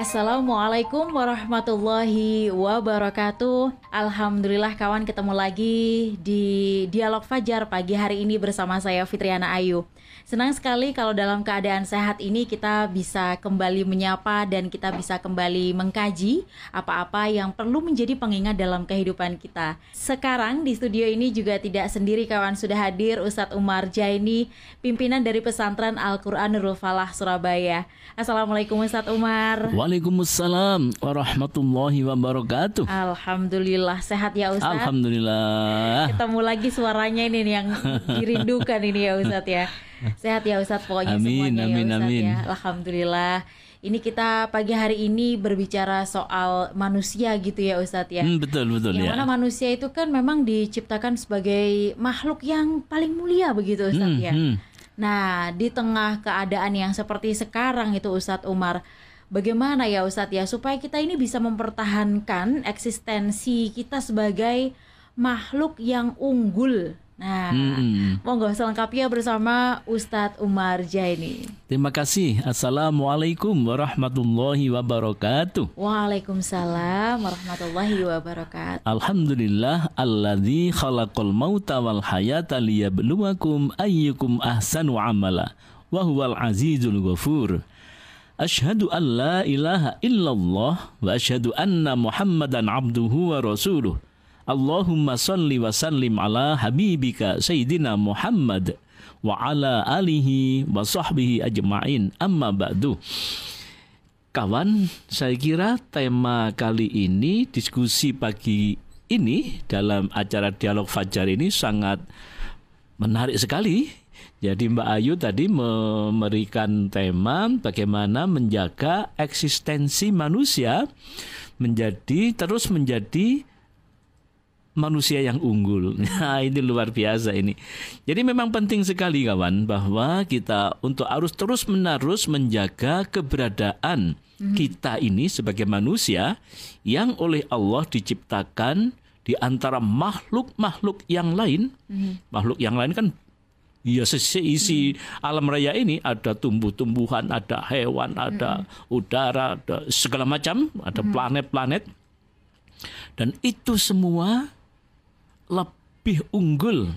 Assalamualaikum warahmatullahi wabarakatuh Alhamdulillah kawan ketemu lagi di Dialog Fajar pagi hari ini bersama saya Fitriana Ayu Senang sekali kalau dalam keadaan sehat ini kita bisa kembali menyapa dan kita bisa kembali mengkaji apa-apa yang perlu menjadi pengingat dalam kehidupan kita. Sekarang di studio ini juga tidak sendiri kawan sudah hadir Ustadz Umar Jaini, pimpinan dari pesantren Al-Quran Nurul Falah Surabaya. Assalamualaikum Ustadz Umar. Warahmatullahi wabarakatuh. Alhamdulillah sehat ya Ustadz. Alhamdulillah. Ketemu lagi suaranya ini yang dirindukan ini ya Ustadz ya. Sehat ya Ustadz pokoknya amin, semuanya amin, ya Ustadz amin. ya. Alhamdulillah. Ini kita pagi hari ini berbicara soal manusia gitu ya Ustadz ya. Hmm, betul betul yang ya. mana manusia itu kan memang diciptakan sebagai makhluk yang paling mulia begitu Ustadz Hmm, ya. hmm. Nah di tengah keadaan yang seperti sekarang itu Ustadz Umar. Bagaimana ya Ustadz ya supaya kita ini bisa mempertahankan eksistensi kita sebagai makhluk yang unggul. Nah, Hmm. monggo selengkapnya bersama Ustadz Umar Jaini. Terima kasih. Assalamualaikum warahmatullahi wabarakatuh. Waalaikumsalam warahmatullahi wabarakatuh. Alhamdulillah alladzi khalaqal mauta wal hayata liyabluwakum ayyukum ahsanu amala wa huwal azizul ghafur. Ashhadu an la ilaha illallah wa ashhadu anna Muhammadan abduhu wa rasuluh. Allahumma salli wa sallim ala habibika Sayyidina Muhammad wa ala alihi wa sahbihi ajma'in amma ba'du. Kawan, saya kira tema kali ini, diskusi pagi ini dalam acara Dialog Fajar ini sangat menarik sekali. Jadi Mbak Ayu tadi memberikan tema bagaimana menjaga eksistensi manusia menjadi terus menjadi manusia yang unggul. Nah, ini luar biasa ini. Jadi memang penting sekali kawan bahwa kita untuk harus terus-menerus menjaga keberadaan kita ini sebagai manusia yang oleh Allah diciptakan di antara makhluk-makhluk yang lain. Makhluk yang lain kan Ya seisi alam raya ini ada tumbuh-tumbuhan, ada hewan, ada udara, ada segala macam, ada planet-planet. Dan itu semua lebih unggul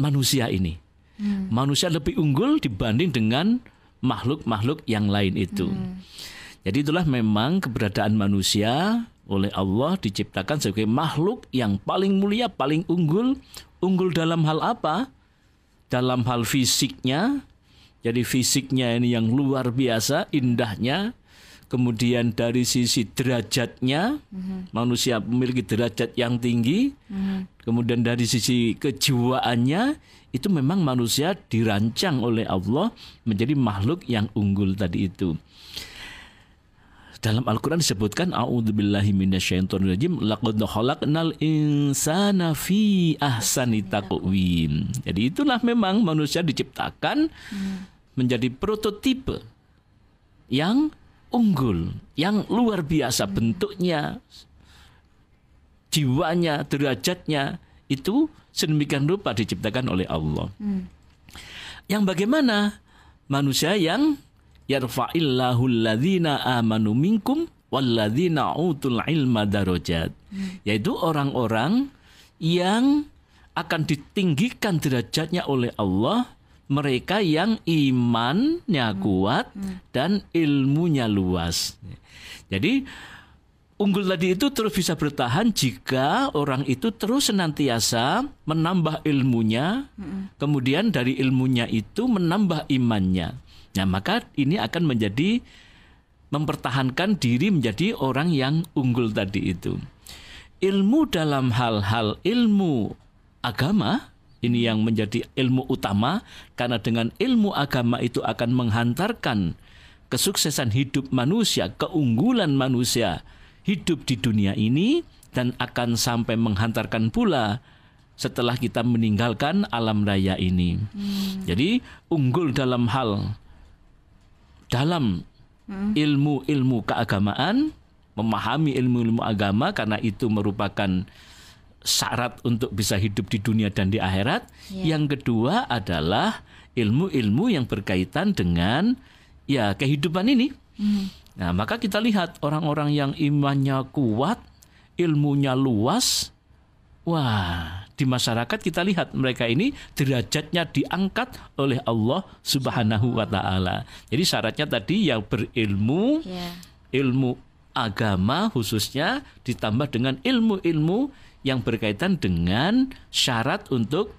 manusia ini. Manusia lebih unggul dibanding dengan makhluk-makhluk yang lain itu. Jadi itulah memang keberadaan manusia oleh Allah diciptakan sebagai makhluk yang paling mulia, paling unggul. Unggul dalam hal apa? Dalam hal fisiknya. Jadi fisiknya ini yang luar biasa, indahnya. Kemudian dari sisi derajatnya, manusia memiliki derajat yang tinggi. Kemudian dari sisi kejiwaannya, itu memang manusia dirancang oleh Allah menjadi makhluk yang unggul tadi itu. Dalam Al-Quran disebutkan A'udzubillahi minasyaitonirrajim Laqad khalaqnal insana fi ahsani taqwim. Jadi itulah memang manusia diciptakan menjadi prototipe yang unggul, yang luar biasa bentuknya, jiwanya, derajatnya itu sedemikian rupa diciptakan oleh Allah. Yang bagaimana? Manusia yang yarfa'illahu alladzina amanu minkum walladzina utul ilma darajat. Yaitu orang-orang yang akan ditinggikan derajatnya oleh Allah mereka yang imannya kuat dan ilmunya luas. Jadi unggul tadi itu terus bisa bertahan jika orang itu terus senantiasa menambah ilmunya, kemudian dari ilmunya itu menambah imannya. Nah, maka ini akan menjadi mempertahankan diri menjadi orang yang unggul tadi itu. Ilmu dalam hal-hal ilmu agama ini yang menjadi ilmu utama karena dengan ilmu agama itu akan menghantarkan kesuksesan hidup manusia, keunggulan manusia hidup di dunia ini dan akan sampai menghantarkan pula setelah kita meninggalkan alam raya ini. Jadi unggul dalam hal dalam ilmu-ilmu keagamaan memahami ilmu-ilmu agama karena itu merupakan syarat untuk bisa hidup di dunia dan di akhirat. Ya. Yang kedua adalah ilmu-ilmu yang berkaitan dengan ya kehidupan ini. Hmm. Nah, maka kita lihat orang-orang yang imannya kuat, ilmunya luas, wah, di masyarakat kita lihat mereka ini derajatnya diangkat oleh Allah Subhanahu wa taala. Jadi syaratnya tadi yang berilmu, Ya. ilmu agama khususnya ditambah dengan ilmu-ilmu yang berkaitan dengan syarat untuk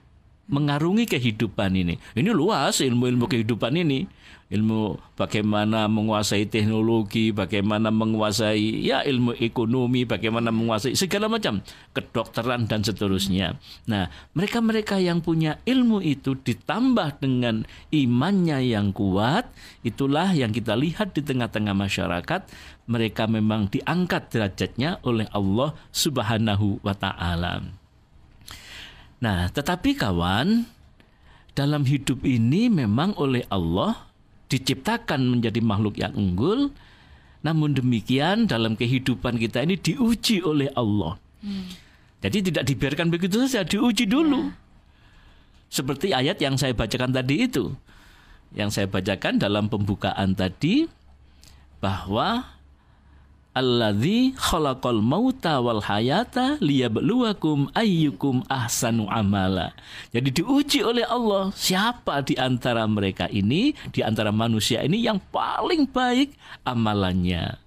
mengarungi kehidupan ini. Ini luas ilmu-ilmu kehidupan ini. Ilmu bagaimana menguasai teknologi, bagaimana menguasai ya ilmu ekonomi, bagaimana menguasai segala macam kedokteran dan seterusnya. Nah, mereka-mereka yang punya ilmu itu ditambah dengan imannya yang kuat, itulah yang kita lihat di tengah-tengah masyarakat, mereka memang diangkat derajatnya oleh Allah Subhanahu wa taala. Nah, tetapi kawan, dalam hidup ini memang oleh Allah diciptakan menjadi makhluk yang unggul. Namun demikian dalam kehidupan kita ini diuji oleh Allah. Jadi tidak dibiarkan begitu saja, diuji dulu. Seperti ayat yang saya bacakan tadi itu. Yang saya bacakan dalam pembukaan tadi bahwa Alladzi khalaqal mauta wal hayata liyabluwakum ayyukum ahsanu amala. Jadi diuji oleh Allah siapa di antara mereka ini, di antara manusia ini yang paling baik amalannya.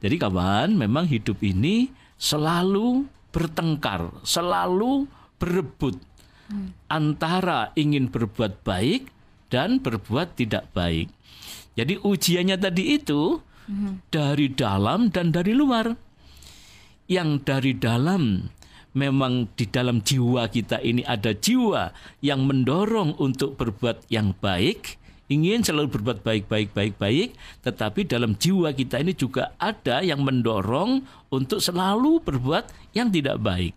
Jadi kawan, memang hidup ini selalu bertengkar, selalu berebut antara ingin berbuat baik dan berbuat tidak baik. Jadi ujiannya tadi itu dari dalam dan dari luar. Yang dari dalam memang di dalam jiwa kita ini ada jiwa yang mendorong untuk berbuat yang baik, ingin selalu berbuat baik baik baik baik, tetapi dalam jiwa kita ini juga ada yang mendorong untuk selalu berbuat yang tidak baik.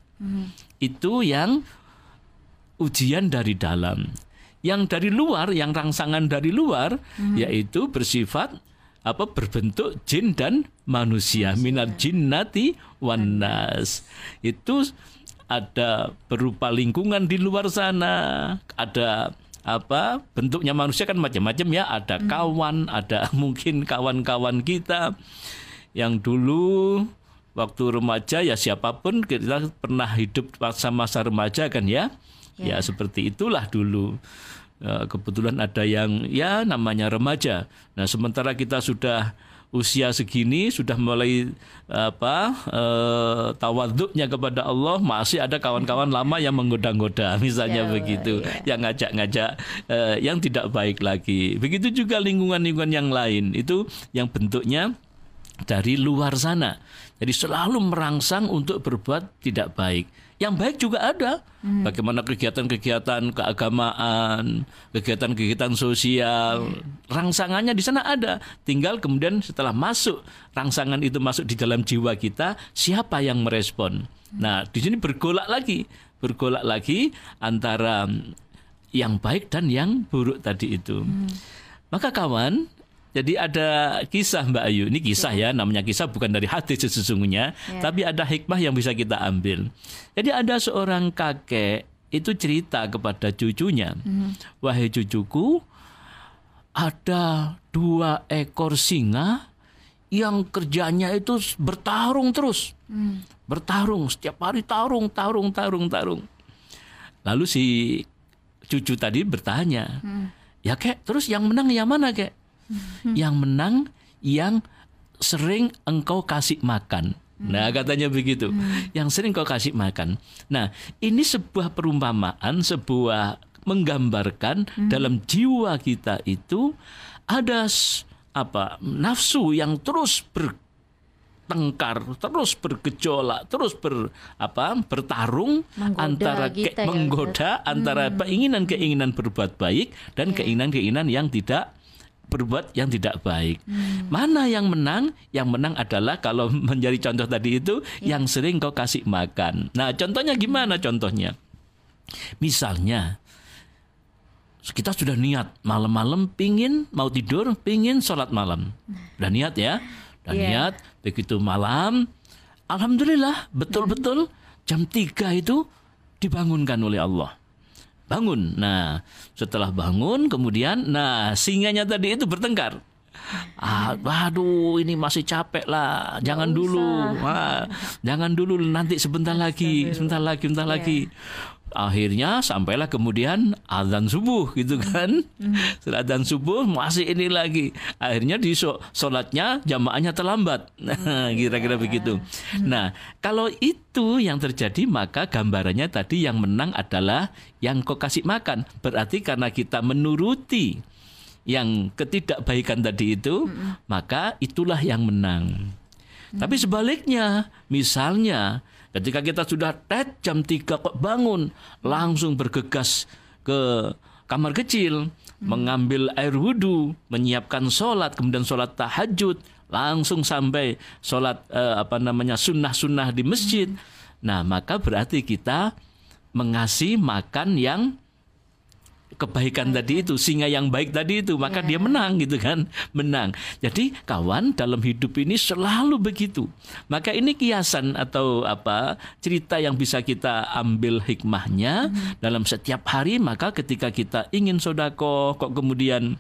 Itu yang ujian dari dalam. Yang dari luar, yang rangsangan dari luar, yaitu bersifat apa berbentuk jin dan manusia, minat jinnati wanas. Itu ada berupa lingkungan di luar sana, ada apa bentuknya manusia kan macam-macam ya, ada kawan, ada mungkin kawan-kawan kita. Yang dulu waktu remaja ya siapa pun kita pernah hidup masa-masa remaja kan ya. Ya, seperti itulah dulu. Eh, Kebetulan ada yang ya namanya remaja. Nah, sementara kita sudah usia segini sudah mulai apa eh, tawaduknya kepada Allah masih ada kawan-kawan lama yang menggoda-goda misalnya Ya, begitu ya. yang ngajak-ngajak eh, yang tidak baik lagi begitu juga lingkungan-lingkungan yang lain itu yang bentuknya dari luar sana. Jadi selalu merangsang untuk berbuat tidak baik. Yang baik juga ada. Bagaimana kegiatan-kegiatan keagamaan, kegiatan-kegiatan sosial, rangsangannya di sana ada. Tinggal kemudian setelah masuk rangsangan itu masuk di dalam jiwa kita, siapa yang merespon? Nah, di sini bergolak lagi, bergolak lagi antara yang baik dan yang buruk tadi itu. Maka kawan, jadi ada kisah Mbak Ayu. Ini kisah ya, namanya kisah bukan dari hadis sesungguhnya, Ya. tapi ada hikmah yang bisa kita ambil. Jadi ada seorang kakek itu cerita kepada cucunya, wahai cucuku, ada dua ekor singa yang kerjanya itu bertarung terus, bertarung setiap hari tarung, tarung, tarung, tarung. Lalu si cucu tadi bertanya, ya kek, terus yang menang yang mana kek? Yang menang yang sering engkau kasih makan. Nah katanya begitu, yang sering kau kasih makan. Nah ini sebuah perumpamaan, sebuah menggambarkan dalam jiwa kita itu ada apa nafsu yang terus ber tengkar terus bergejolak terus ber apa bertarung Menggoda antara kita ya, menggoda antara keinginan-keinginan berbuat baik dan keinginan-keinginan yang tidak berbuat yang tidak baik. Mana yang menang? Yang menang adalah kalau menjadi contoh tadi itu yang sering kau kasih makan. Nah, contohnya gimana contohnya? Misalnya kita sudah niat malam-malam pingin mau tidur, pingin sholat malam. Udah niat ya. dan Iya. niat begitu malam alhamdulillah betul-betul jam 3 itu dibangunkan oleh Allah bangun. Nah setelah bangun kemudian nah singanya tadi itu bertengkar Ah, waduh, ini masih capek lah. Jangan dulu, Ah, jangan dulu. Nanti sebentar lagi, sebentar lagi, sebentar Iya. lagi. Akhirnya sampailah kemudian azan subuh gitu kan. Setelah azan subuh masih ini lagi. Akhirnya di sholatnya jamaahnya terlambat. Nah, kira-kira begitu. Nah, kalau itu yang terjadi maka gambarannya tadi yang menang adalah yang kau kasih makan. Berarti karena kita menuruti yang ketidakbaikan tadi itu, maka itulah yang menang. Tapi sebaliknya, misalnya ketika kita sudah tet jam 3 kok bangun, langsung bergegas ke kamar kecil, mengambil air wudhu, menyiapkan sholat, kemudian sholat tahajud, langsung sampai sholat eh, apa namanya sunnah-sunnah di masjid. Nah, maka berarti kita mengasih makan yang kebaikan tadi itu singa yang baik tadi itu maka dia menang gitu kan menang jadi kawan dalam hidup ini selalu begitu maka ini kiasan atau apa cerita yang bisa kita ambil hikmahnya dalam setiap hari maka ketika kita ingin sodako kok kemudian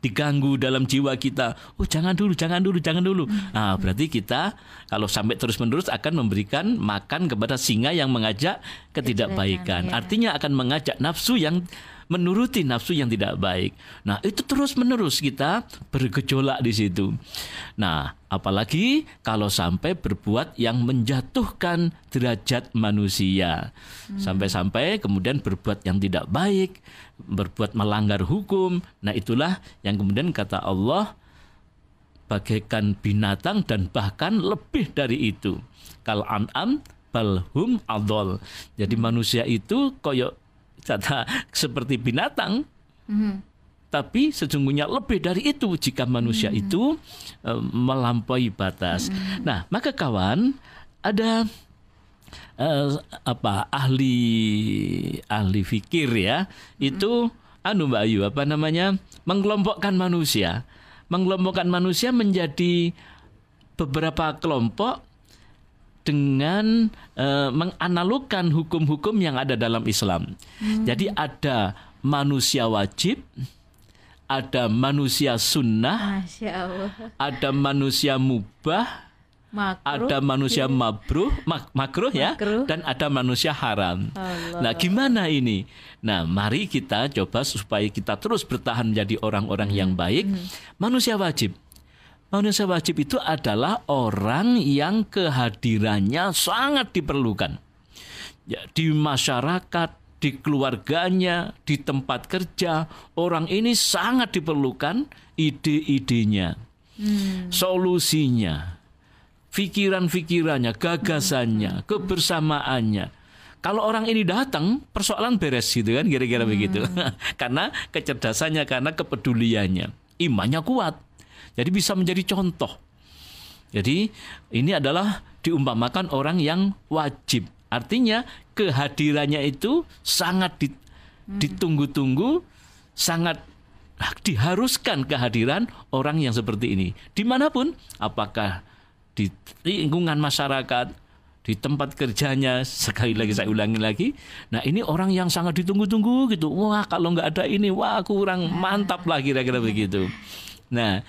diganggu dalam jiwa kita. Oh jangan dulu, jangan dulu, jangan dulu. Nah berarti kita kalau sampai terus menerus akan memberikan makan kepada singa yang mengajak ketidakbaikan. ya. Artinya akan mengajak nafsu yang menuruti nafsu yang tidak baik. Nah itu terus menerus kita bergejolak di situ. Nah apalagi kalau sampai berbuat yang menjatuhkan derajat manusia, sampai-sampai kemudian berbuat yang tidak baik, berbuat melanggar hukum. Nah itulah yang kemudian kata Allah bagaikan binatang dan bahkan lebih dari itu. Kal an'am balhum adol. Jadi manusia itu koyok kata seperti binatang. Tapi sesungguhnya lebih dari itu jika manusia itu eh, melampaui batas. Nah, maka kawan ada eh, apa ahli ahli fikir ya itu anu Mbak Ayu apa namanya mengelompokkan manusia mengelompokkan manusia menjadi beberapa kelompok dengan eh, menganalogkan hukum-hukum yang ada dalam Islam. Jadi ada manusia wajib, ada manusia sunnah, ada manusia mubah, Makruh. ada manusia mabruh, mak makruh ya, Makruh. dan ada manusia haram. Allah. Nah, gimana ini? Nah, mari kita coba supaya kita terus bertahan menjadi orang-orang yang baik. Manusia wajib. Manusia wajib itu adalah orang yang kehadirannya sangat diperlukan. Ya, di masyarakat, di keluarganya, di tempat kerja, orang ini sangat diperlukan ide-idenya, solusinya, pikiran-pikirannya, gagasannya, kebersamaannya. Kalau orang ini datang, persoalan beres gitu kan, kira-kira begitu. karena kecerdasannya, karena kepeduliannya, imannya kuat. Jadi bisa menjadi contoh. Jadi ini adalah diumpamakan orang yang wajib. Artinya kehadirannya itu sangat di- ditunggu-tunggu, sangat diharuskan kehadiran orang yang seperti ini. Di mana pun, apakah di lingkungan masyarakat, di tempat kerjanya, sekali lagi saya ulangi lagi. Nah ini orang yang sangat ditunggu-tunggu gitu. Wah kalau nggak ada ini, wah kurang mantap lah kira-kira begitu. Nah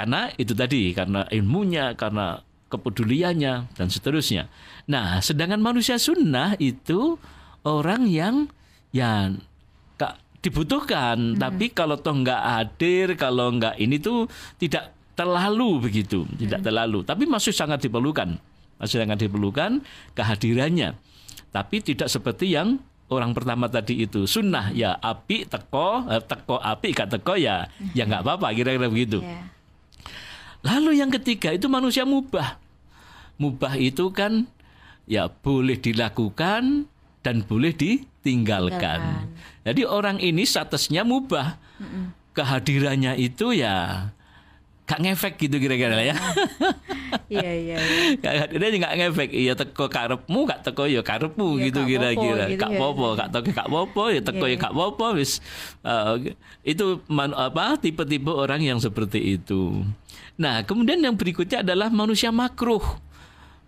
karena itu tadi, karena ilmunya, karena kepeduliannya dan seterusnya. Nah sedangkan manusia sunnah itu orang yang ya Kak, dibutuhkan, tapi kalau toh nggak hadir, kalau nggak ini tuh tidak terlalu begitu, tidak terlalu, tapi masih sangat diperlukan, masih sangat diperlukan kehadirannya, tapi tidak seperti yang orang pertama tadi itu sunnah ya api teko eh, teko api gak teko ya ya nggak apa-apa kira-kira begitu. Ya. Lalu yang ketiga itu manusia mubah. Mubah itu kan ya boleh dilakukan dan boleh ditinggalkan. Tinggalkan. Jadi orang ini statusnya mubah. Kehadirannya itu ya gak ngefek gitu kira-kira ya. Iya iya. iya. Dia nggak ngefek, iya teko karepmu gak teko ya karepmu Iya, gitu gak kira-kira. popo gitu Gak ya. popo, gak teko gak popo ya teko ya iya. gak popo wis uh, itu man, apa tipe-tipe orang yang seperti itu. Nah, kemudian yang berikutnya adalah manusia makruh.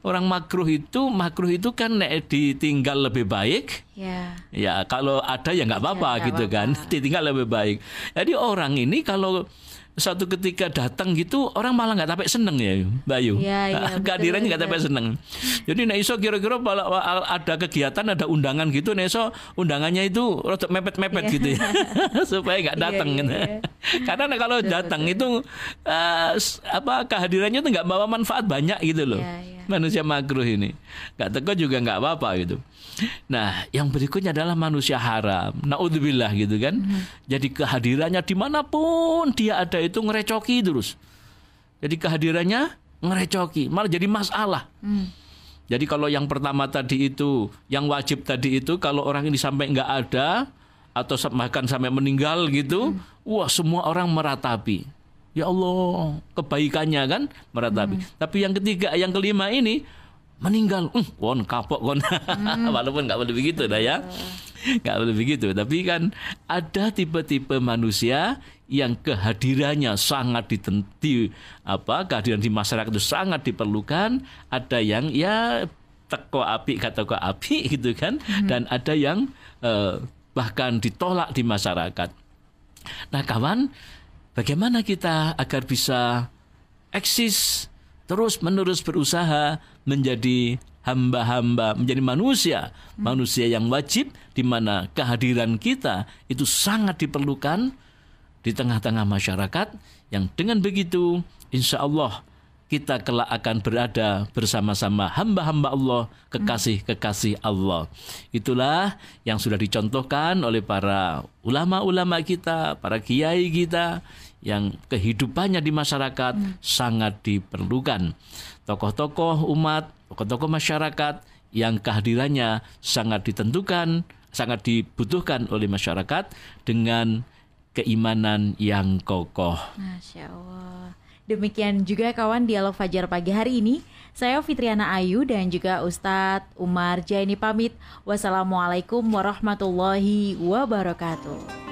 Orang makruh itu makruh itu kan ditinggal lebih baik Ya. Ya kalau ada ya nggak apa-apa nggak gitu kan, apa-apa. ditinggal lebih baik. Jadi orang ini kalau suatu ketika datang gitu orang malah nggak sampai seneng ya Bayu iya, betul, kehadirannya nggak sampai seneng. Jadi nek iso kira-kira kalau ada kegiatan ada undangan gitu nek iso undangannya itu rodok mepet-mepet Iya. gitu ya. Supaya nggak Iya, datang iya, gitu. iya. karena nek kalau datang itu s- apa kehadirannya itu nggak bawa manfaat banyak gitu loh. Iya, iya. manusia makruh ini. Nggak teko juga nggak apa-apa gitu. Nah yang berikutnya adalah manusia haram. Naudzubillah gitu kan. Jadi kehadirannya di mana pun dia ada itu ngerecoki terus. Jadi kehadirannya ngerecoki malah jadi masalah. Hmm. jadi kalau yang pertama tadi itu yang wajib tadi itu kalau orang ini sampai nggak ada atau bahkan sampai meninggal gitu wah semua orang meratapi. Ya Allah kebaikannya kan meratapi. Tapi yang ketiga yang kelima ini meninggal. Uh, kon kapok kon. Walaupun nggak boleh begitu dah ya. Nggak boleh begitu. Tapi kan ada tipe-tipe manusia yang kehadirannya sangat ditenti apa kehadiran di masyarakat itu sangat diperlukan. Ada yang ya teko api kata teko api gitu kan. Dan ada yang eh, bahkan ditolak di masyarakat. Nah kawan bagaimana kita agar bisa eksis terus menerus berusaha menjadi hamba-hamba menjadi manusia manusia yang wajib di mana kehadiran kita itu sangat diperlukan di tengah-tengah masyarakat yang dengan begitu insya Allah kita kelak akan berada bersama-sama hamba-hamba Allah, kekasih-kekasih Allah. Itulah yang sudah dicontohkan oleh para ulama-ulama kita, para kiai kita yang kehidupannya di masyarakat sangat diperlukan. Tokoh-tokoh umat, tokoh-tokoh masyarakat yang kehadirannya sangat ditentukan, sangat dibutuhkan oleh masyarakat dengan keimanan yang kokoh. Masya Allah. Demikian juga kawan dialog Fajar pagi hari ini. Saya Fitriana Ayu dan juga Ustadz Umar Jaini pamit. Wassalamualaikum warahmatullahi wabarakatuh.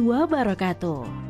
wabarakatuh.